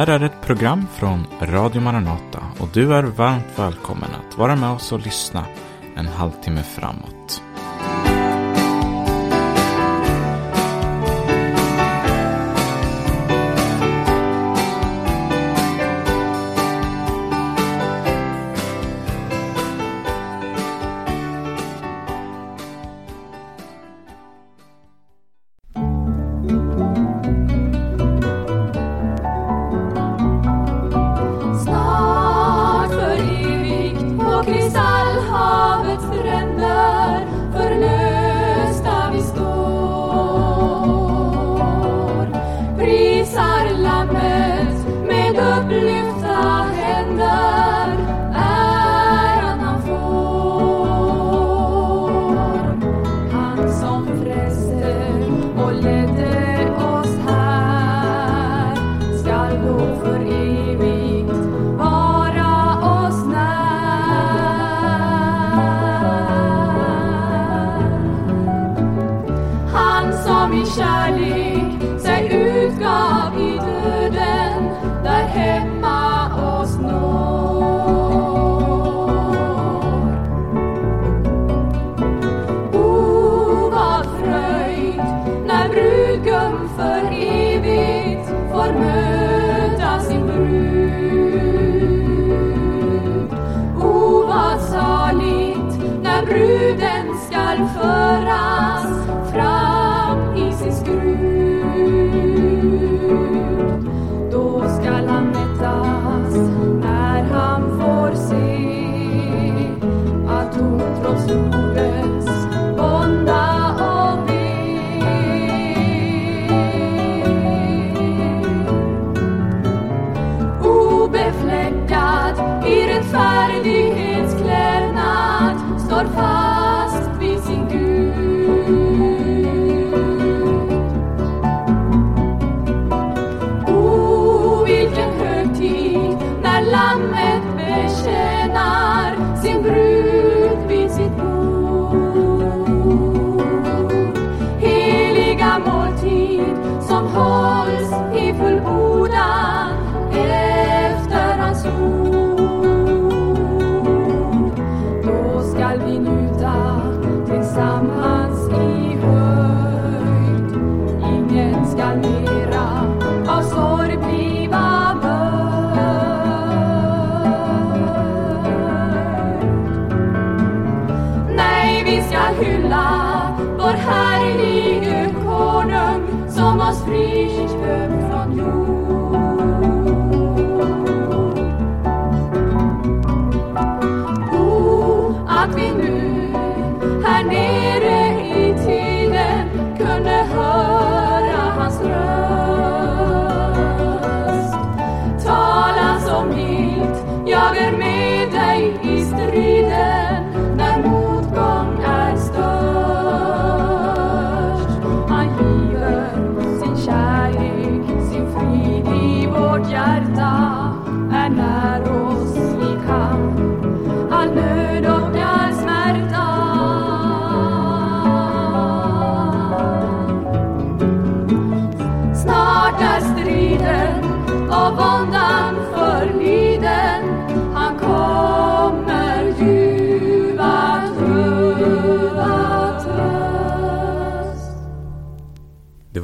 här är ett program från Radio Maranata och du är varmt välkommen att vara med oss och lyssna en halvtimme framåt.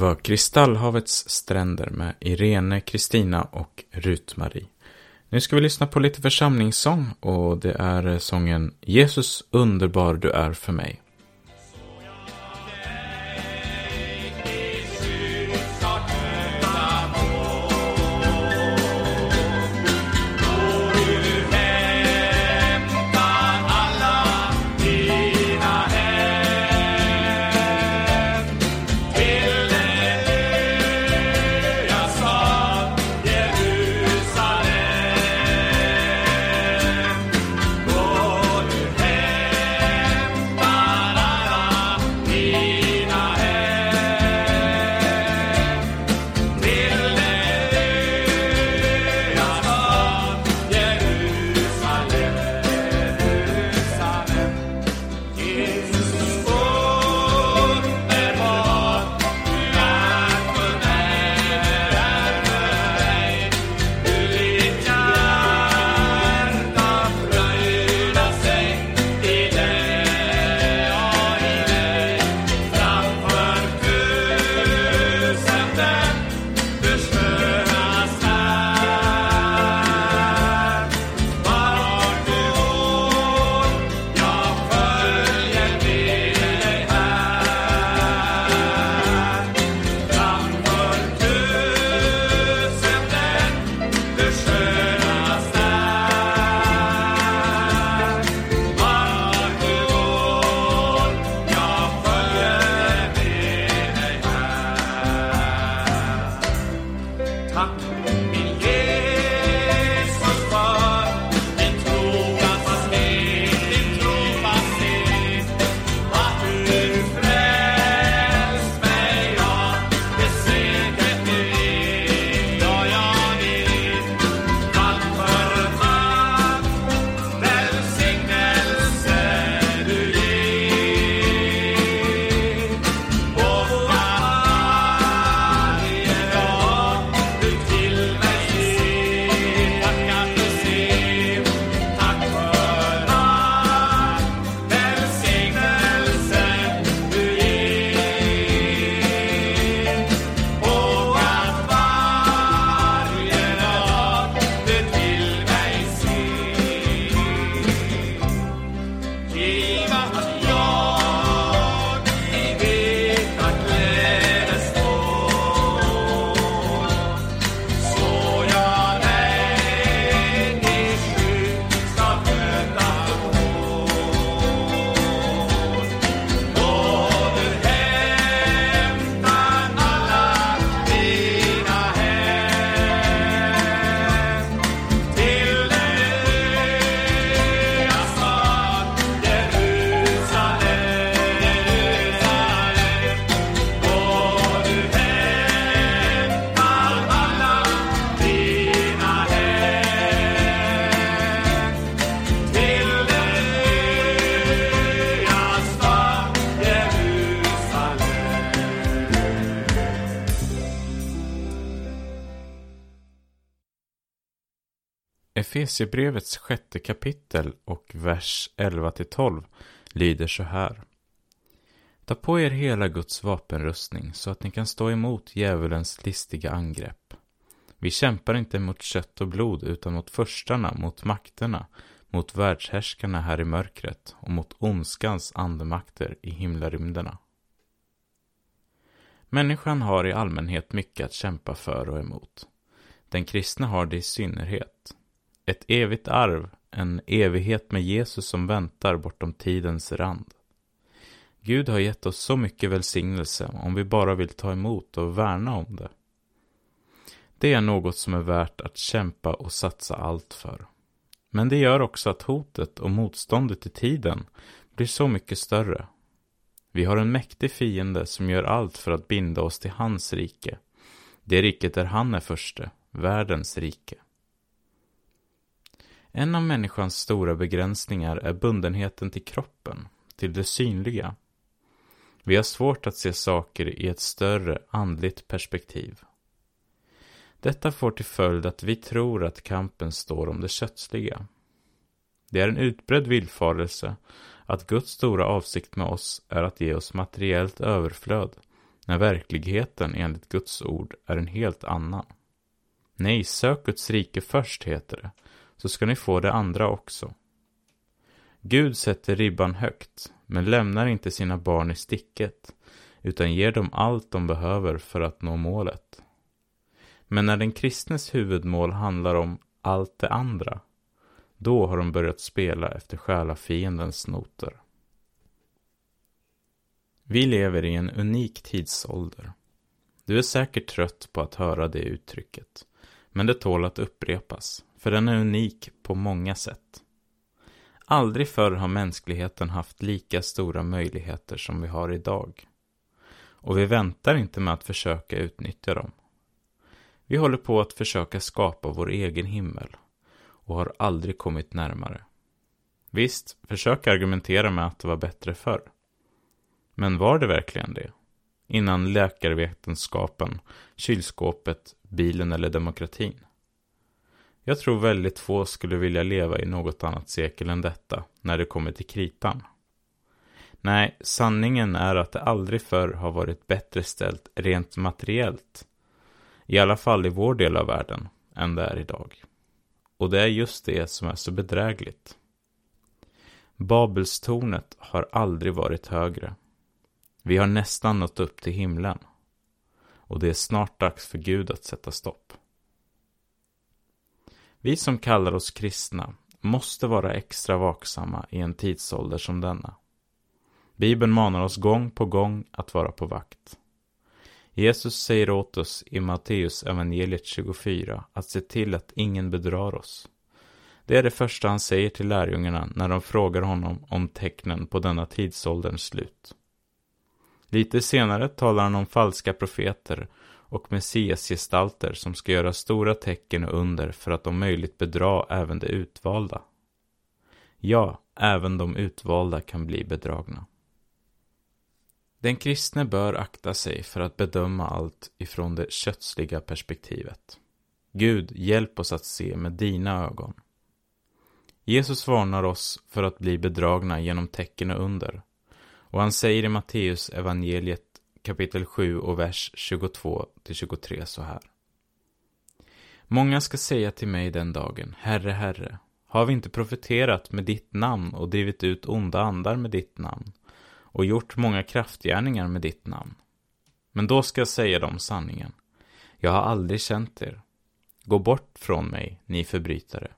var Kristallhavets stränder med Irene, Kristina och Rut-Marie. Nu ska vi lyssna på lite församlingssång och det är sången Jesus underbar du är för mig. Efesierbrevets sjätte kapitel och vers 11-12 lyder så här. Ta på er hela Guds vapenrustning så att ni kan stå emot djävulens listiga angrepp. Vi kämpar inte mot kött och blod utan mot förstarna, mot makterna, mot världshärskarna här i mörkret och mot ondskans andemakter i himlarymderna. Människan har i allmänhet mycket att kämpa för och emot. Den kristne har det i synnerhet. Ett evigt arv, en evighet med Jesus som väntar bortom tidens rand. Gud har gett oss så mycket välsignelse om vi bara vill ta emot och värna om det. Det är något som är värt att kämpa och satsa allt för. Men det gör också att hotet och motståndet i tiden blir så mycket större. Vi har en mäktig fiende som gör allt för att binda oss till hans rike. Det riket där han är förste, världens rike. En av människans stora begränsningar är bundenheten till kroppen, till det synliga. Vi har svårt att se saker i ett större andligt perspektiv. Detta får till följd att vi tror att kampen står om det kötsliga. Det är en utbredd villfarelse att Guds stora avsikt med oss är att ge oss materiellt överflöd, när verkligheten enligt Guds ord är en helt annan. Nej, sök Guds rike först, heter det, så ska ni få det andra också. Gud sätter ribban högt, men lämnar inte sina barn i sticket, utan ger dem allt de behöver för att nå målet. Men när den kristnes huvudmål handlar om allt det andra, då har de börjat spela efter själafiendens noter. Vi lever i en unik tidsålder. Du är säkert trött på att höra det uttrycket, men det tål att upprepas för den är unik på många sätt. Aldrig förr har mänskligheten haft lika stora möjligheter som vi har idag. Och vi väntar inte med att försöka utnyttja dem. Vi håller på att försöka skapa vår egen himmel och har aldrig kommit närmare. Visst, försök argumentera med att det var bättre förr. Men var det verkligen det? Innan läkarvetenskapen, kylskåpet, bilen eller demokratin? Jag tror väldigt få skulle vilja leva i något annat sekel än detta, när det kommer till kritan. Nej, sanningen är att det aldrig förr har varit bättre ställt rent materiellt, i alla fall i vår del av världen, än det är idag. Och det är just det som är så bedrägligt. Babelstornet har aldrig varit högre. Vi har nästan nått upp till himlen. Och det är snart dags för Gud att sätta stopp. Vi som kallar oss kristna måste vara extra vaksamma i en tidsålder som denna. Bibeln manar oss gång på gång att vara på vakt. Jesus säger åt oss i Matteus evangeliet 24 att se till att ingen bedrar oss. Det är det första han säger till lärjungarna när de frågar honom om tecknen på denna tidsålderns slut. Lite senare talar han om falska profeter och messiasgestalter som ska göra stora tecken och under för att om möjligt bedra även de utvalda. Ja, även de utvalda kan bli bedragna. Den kristne bör akta sig för att bedöma allt ifrån det kötsliga perspektivet. Gud, hjälp oss att se med dina ögon. Jesus varnar oss för att bli bedragna genom tecken och under. Och han säger i Matteus evangeliet kapitel 7 och vers 22-23 så här. Många ska säga till mig den dagen, Herre, Herre, Har vi inte profeterat med ditt namn och drivit ut onda andar med ditt namn och gjort många kraftgärningar med ditt namn? Men då ska jag säga dem sanningen. Jag har aldrig känt er. Gå bort från mig, ni förbrytare.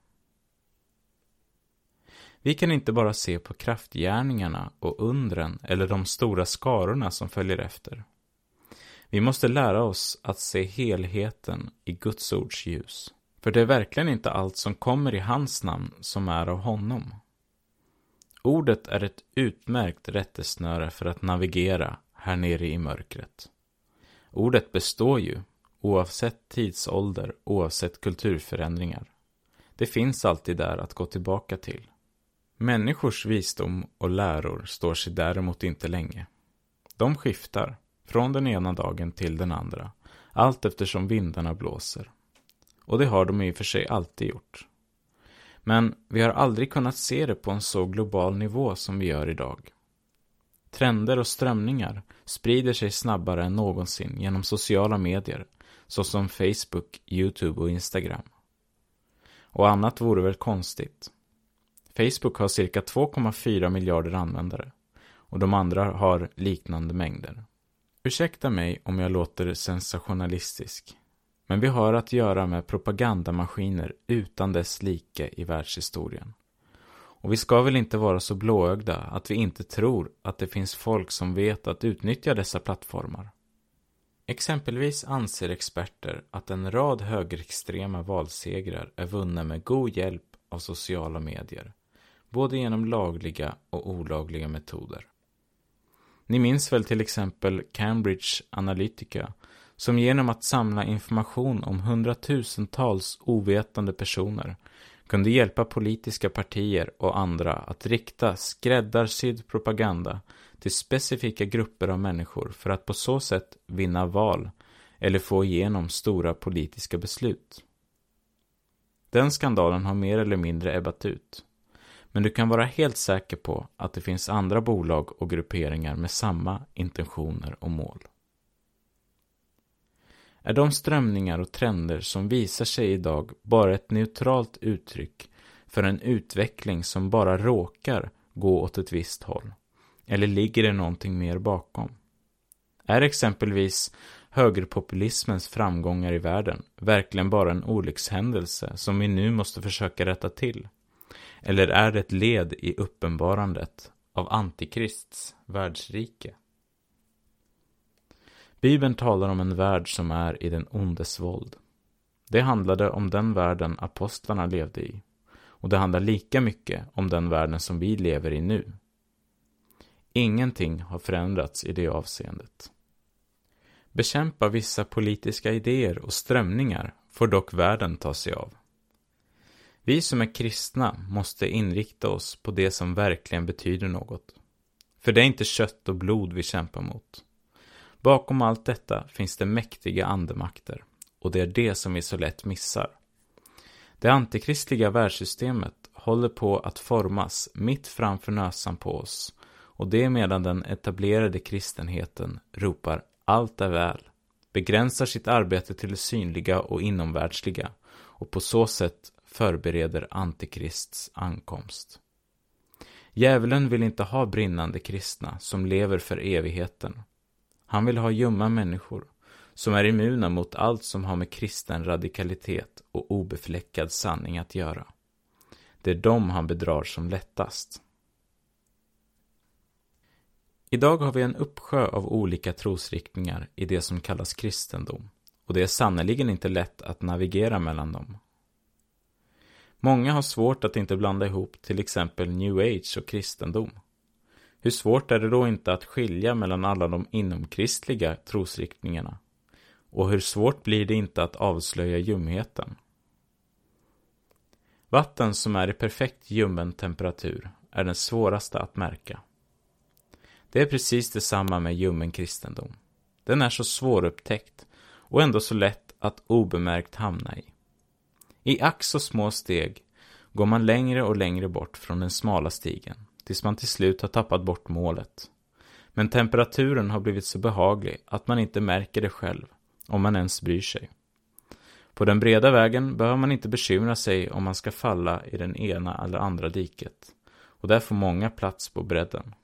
Vi kan inte bara se på kraftgärningarna och undren eller de stora skarorna som följer efter. Vi måste lära oss att se helheten i Guds ords ljus. För det är verkligen inte allt som kommer i hans namn som är av honom. Ordet är ett utmärkt rättesnöre för att navigera här nere i mörkret. Ordet består ju, oavsett tidsålder, oavsett kulturförändringar. Det finns alltid där att gå tillbaka till. Människors visdom och läror står sig däremot inte länge. De skiftar, från den ena dagen till den andra, allt eftersom vindarna blåser. Och det har de i och för sig alltid gjort. Men vi har aldrig kunnat se det på en så global nivå som vi gör idag. Trender och strömningar sprider sig snabbare än någonsin genom sociala medier, såsom Facebook, YouTube och Instagram. Och annat vore väl konstigt. Facebook har cirka 2,4 miljarder användare och de andra har liknande mängder. Ursäkta mig om jag låter sensationalistisk, men vi har att göra med propagandamaskiner utan dess like i världshistorien. Och vi ska väl inte vara så blåögda att vi inte tror att det finns folk som vet att utnyttja dessa plattformar. Exempelvis anser experter att en rad högerextrema valsegrar är vunna med god hjälp av sociala medier, både genom lagliga och olagliga metoder. Ni minns väl till exempel Cambridge Analytica som genom att samla information om hundratusentals ovetande personer kunde hjälpa politiska partier och andra att rikta skräddarsydd propaganda till specifika grupper av människor för att på så sätt vinna val eller få igenom stora politiska beslut. Den skandalen har mer eller mindre ebbat ut. Men du kan vara helt säker på att det finns andra bolag och grupperingar med samma intentioner och mål. Är de strömningar och trender som visar sig idag bara ett neutralt uttryck för en utveckling som bara råkar gå åt ett visst håll? Eller ligger det någonting mer bakom? Är exempelvis högerpopulismens framgångar i världen verkligen bara en olyckshändelse som vi nu måste försöka rätta till? Eller är det ett led i uppenbarandet av Antikrists världsrike? Bibeln talar om en värld som är i den ondes våld. Det handlade om den världen apostlarna levde i. Och det handlar lika mycket om den världen som vi lever i nu. Ingenting har förändrats i det avseendet. Bekämpa vissa politiska idéer och strömningar får dock världen ta sig av. Vi som är kristna måste inrikta oss på det som verkligen betyder något. För det är inte kött och blod vi kämpar mot. Bakom allt detta finns det mäktiga andemakter och det är det som vi så lätt missar. Det antikristliga världssystemet håller på att formas mitt framför näsan på oss och det medan den etablerade kristenheten ropar allt är väl, begränsar sitt arbete till det synliga och inomvärldsliga och på så sätt förbereder Antikrists ankomst. Djävulen vill inte ha brinnande kristna som lever för evigheten. Han vill ha ljumma människor som är immuna mot allt som har med kristen radikalitet och obefläckad sanning att göra. Det är dem han bedrar som lättast. Idag har vi en uppsjö av olika trosriktningar i det som kallas kristendom och det är sannerligen inte lätt att navigera mellan dem. Många har svårt att inte blanda ihop till exempel new age och kristendom. Hur svårt är det då inte att skilja mellan alla de inomkristliga trosriktningarna? Och hur svårt blir det inte att avslöja ljumheten? Vatten som är i perfekt ljummen temperatur är den svåraste att märka. Det är precis detsamma med ljummen kristendom. Den är så svårupptäckt och ändå så lätt att obemärkt hamna i. I ax så små steg går man längre och längre bort från den smala stigen, tills man till slut har tappat bort målet. Men temperaturen har blivit så behaglig att man inte märker det själv, om man ens bryr sig. På den breda vägen behöver man inte bekymra sig om man ska falla i den ena eller andra diket. Och där får många plats på bredden.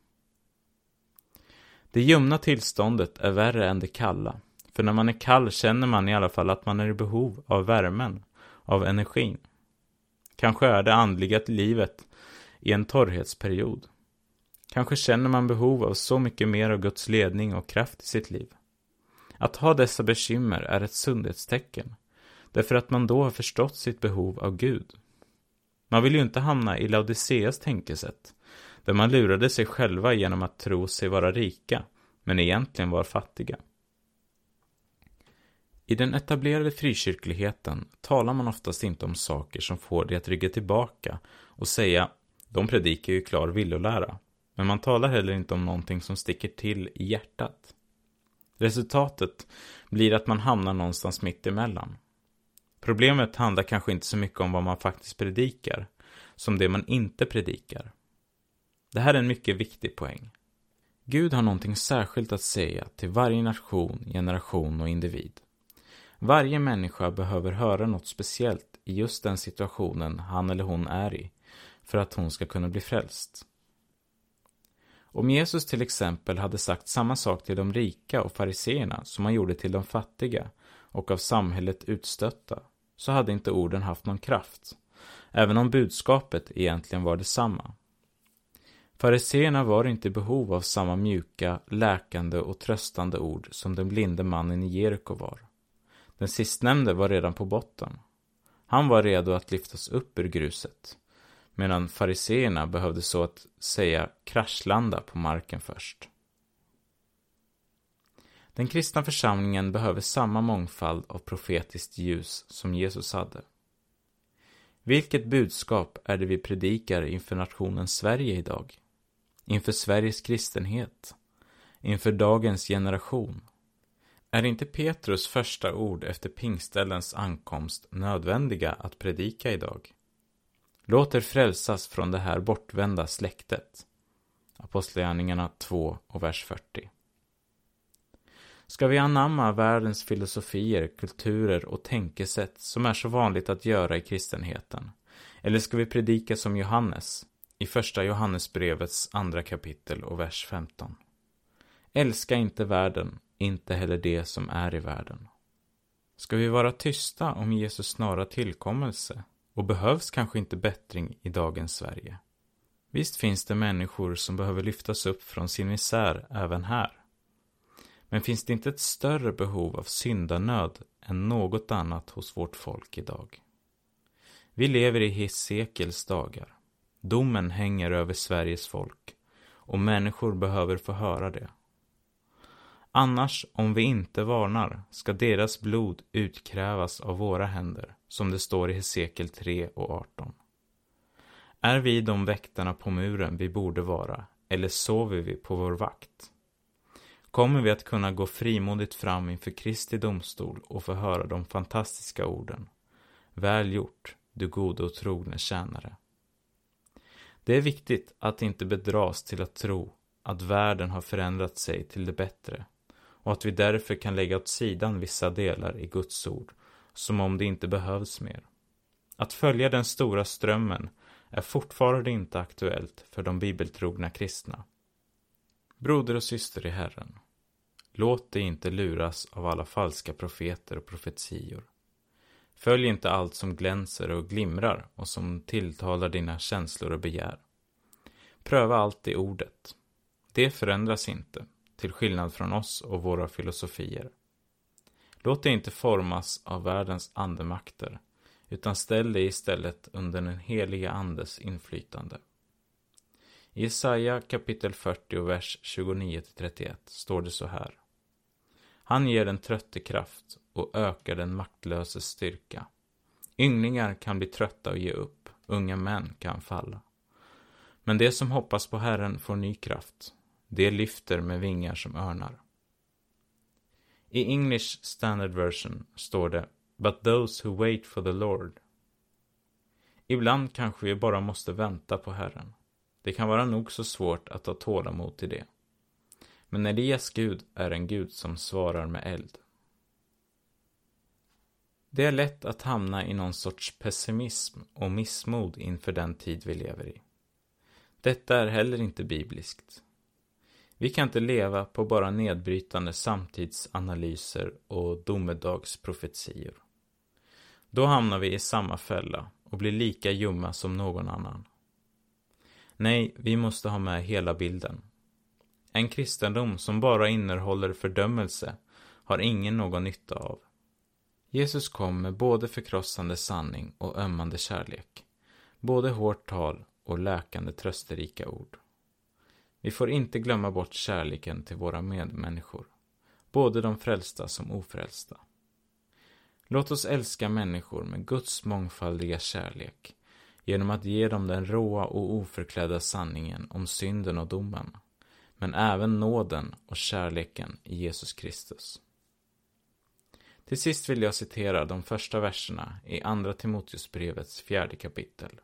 Det ljumna tillståndet är värre än det kalla. För när man är kall känner man i alla fall att man är i behov av värmen, av energin. Kanske är det andliga livet i en torrhetsperiod. Kanske känner man behov av så mycket mer av Guds ledning och kraft i sitt liv. Att ha dessa bekymmer är ett sundhetstecken, därför att man då har förstått sitt behov av Gud. Man vill ju inte hamna i Laodiceas tänkesätt, där man lurade sig själva genom att tro sig vara rika, men egentligen var fattiga. I den etablerade frikyrkligheten talar man oftast inte om saker som får dig att rygga tillbaka och säga de predikar ju klar villolära. Men man talar heller inte om någonting som sticker till i hjärtat. Resultatet blir att man hamnar någonstans mitt emellan. Problemet handlar kanske inte så mycket om vad man faktiskt predikar, som det man inte predikar. Det här är en mycket viktig poäng. Gud har någonting särskilt att säga till varje nation, generation och individ. Varje människa behöver höra något speciellt i just den situationen han eller hon är i, för att hon ska kunna bli frälst. Om Jesus till exempel hade sagt samma sak till de rika och fariseerna som han gjorde till de fattiga och av samhället utstötta, så hade inte orden haft någon kraft, även om budskapet egentligen var detsamma. Fariseerna var inte i behov av samma mjuka, läkande och tröstande ord som den blinde mannen i Jeriko var. Den sistnämnde var redan på botten. Han var redo att lyftas upp ur gruset, medan fariseerna behövde så att säga kraschlanda på marken först. Den kristna församlingen behöver samma mångfald av profetiskt ljus som Jesus hade. Vilket budskap är det vi predikar inför nationen Sverige idag? Inför Sveriges kristenhet? Inför dagens generation? Är inte Petrus första ord efter pingställens ankomst nödvändiga att predika idag? Låt er frälsas från det här bortvända släktet. Apostlagärningarna 2 och vers 40. Ska vi anamma världens filosofier, kulturer och tänkesätt som är så vanligt att göra i kristenheten? Eller ska vi predika som Johannes i första Johannesbrevets andra kapitel och vers 15? Älska inte världen, inte heller det som är i världen. Ska vi vara tysta om Jesus snara tillkommelse och behövs kanske inte bättring i dagens Sverige? Visst finns det människor som behöver lyftas upp från sin misär även här. Men finns det inte ett större behov av syndanöd än något annat hos vårt folk idag? Vi lever i Hesekels dagar. Domen hänger över Sveriges folk och människor behöver få höra det. Annars, om vi inte varnar, ska deras blod utkrävas av våra händer, som det står i Hesekiel 3 och 18. Är vi de väktarna på muren vi borde vara, eller sover vi på vår vakt? Kommer vi att kunna gå frimodigt fram inför Kristi domstol och få höra de fantastiska orden? Väl gjort, du gode och trogne tjänare. Det är viktigt att inte bedras till att tro att världen har förändrat sig till det bättre och att vi därför kan lägga åt sidan vissa delar i Guds ord, som om det inte behövs mer. Att följa den stora strömmen är fortfarande inte aktuellt för de bibeltrogna kristna. Broder och syster i Herren, låt dig inte luras av alla falska profeter och profetior. Följ inte allt som glänser och glimrar och som tilltalar dina känslor och begär. Pröva allt i ordet. Det förändras inte till skillnad från oss och våra filosofier. Låt dig inte formas av världens andemakter, utan ställ dig istället under den heliga andes inflytande. I Jesaja kapitel 40 och vers 29-31 står det så här. Han ger den trötte kraft och ökar den maktlöses styrka. Ynglingar kan bli trötta och ge upp, unga män kan falla. Men de som hoppas på Herren får ny kraft. Det lyfter med vingar som örnar. I English Standard Version står det But those who wait for the Lord. Ibland kanske vi bara måste vänta på Herren. Det kan vara nog så svårt att ha tålamod till det. Men Elias Gud är en Gud som svarar med eld. Det är lätt att hamna i någon sorts pessimism och missmod inför den tid vi lever i. Detta är heller inte bibliskt. Vi kan inte leva på bara nedbrytande samtidsanalyser och domedagsprofetior. Då hamnar vi i samma fälla och blir lika ljumma som någon annan. Nej, vi måste ha med hela bilden. En kristendom som bara innehåller fördömelse har ingen någon nytta av. Jesus kom med både förkrossande sanning och ömmande kärlek, både hårt tal och läkande trösterika ord. Vi får inte glömma bort kärleken till våra medmänniskor, både de frälsta som ofrälsta. Låt oss älska människor med Guds mångfaldiga kärlek genom att ge dem den råa och oförklädda sanningen om synden och domen, men även nåden och kärleken i Jesus Kristus. Till sist vill jag citera de första verserna i Andra Timoteusbrevets fjärde kapitel.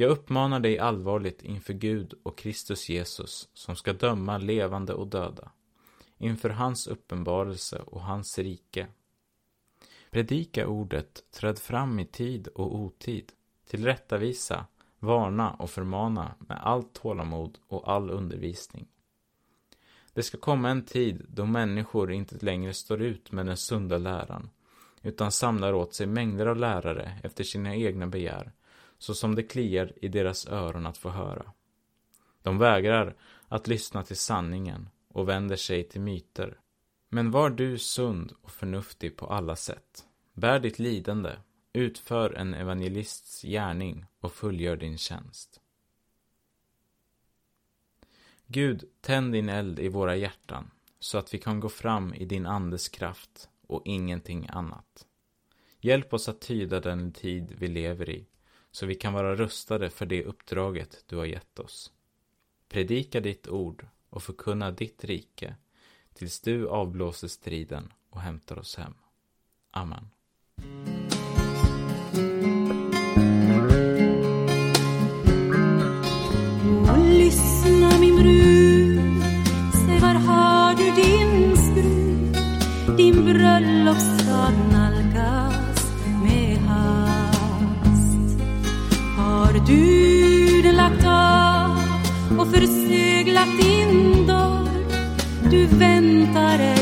Jag uppmanar dig allvarligt inför Gud och Kristus Jesus som ska döma levande och döda, inför hans uppenbarelse och hans rike. Predika ordet, träd fram i tid och otid, tillrättavisa, varna och förmana med allt tålamod och all undervisning. Det ska komma en tid då människor inte längre står ut med den sunda läran, utan samlar åt sig mängder av lärare efter sina egna begär, så som det kliar i deras öron att få höra. De vägrar att lyssna till sanningen och vänder sig till myter. Men var du sund och förnuftig på alla sätt. Bär ditt lidande, utför en evangelists gärning och fullgör din tjänst. Gud, tänd din eld i våra hjärtan så att vi kan gå fram i din andes kraft och ingenting annat. Hjälp oss att tyda den tid vi lever i så vi kan vara rustade för det uppdraget du har gett oss. Predika ditt ord och förkunna ditt rike tills du avblåser striden och hämtar oss hem. Amen. Och förseglat din dörr? Du väntar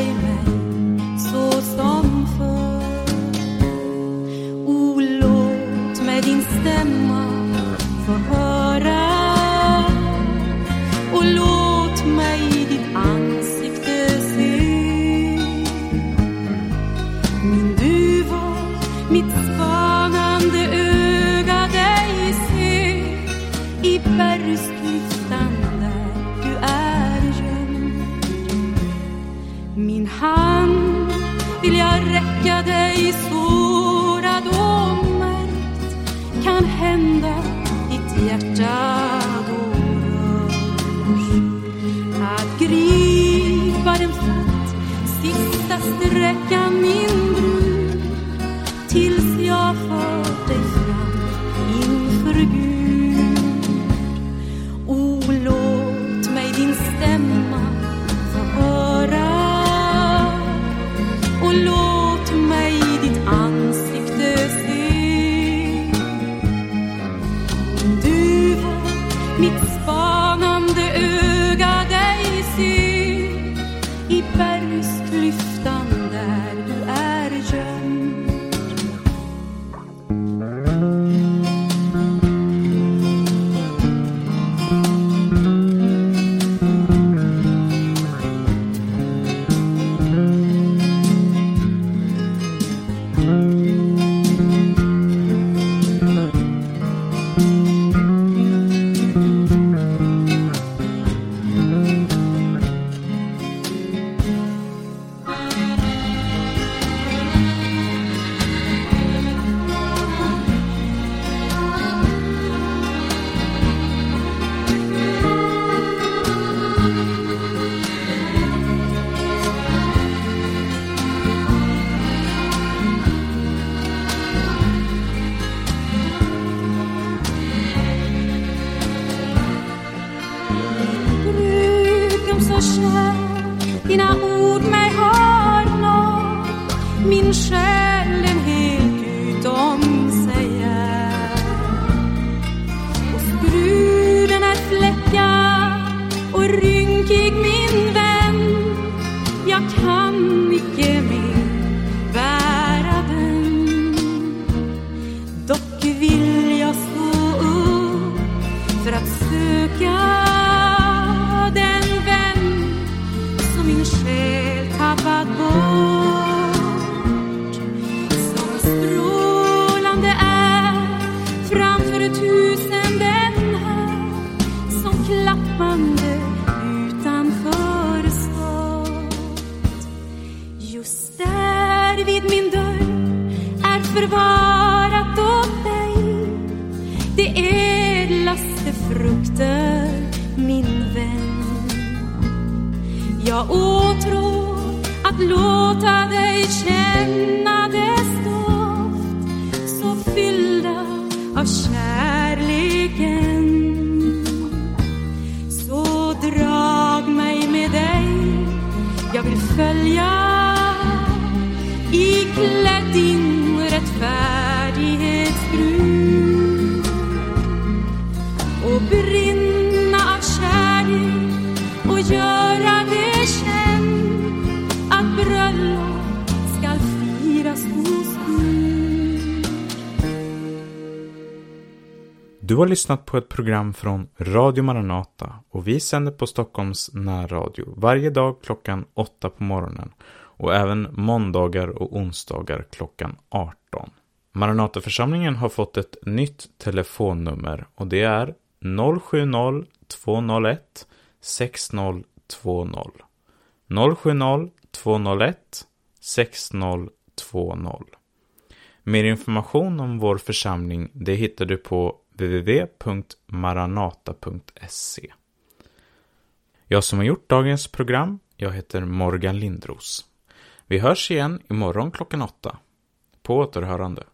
óta þau snem Du har lyssnat på ett program från Radio Maranata och vi sänder på Stockholms närradio varje dag klockan 8 på morgonen och även måndagar och onsdagar klockan 18. Maranataförsamlingen har fått ett nytt telefonnummer och det är 070-201 6020. 070-201 6020. Mer information om vår församling det hittar du på www.maranata.se. Jag som har gjort dagens program, jag heter Morgan Lindros. Vi hörs igen imorgon klockan åtta. På återhörande.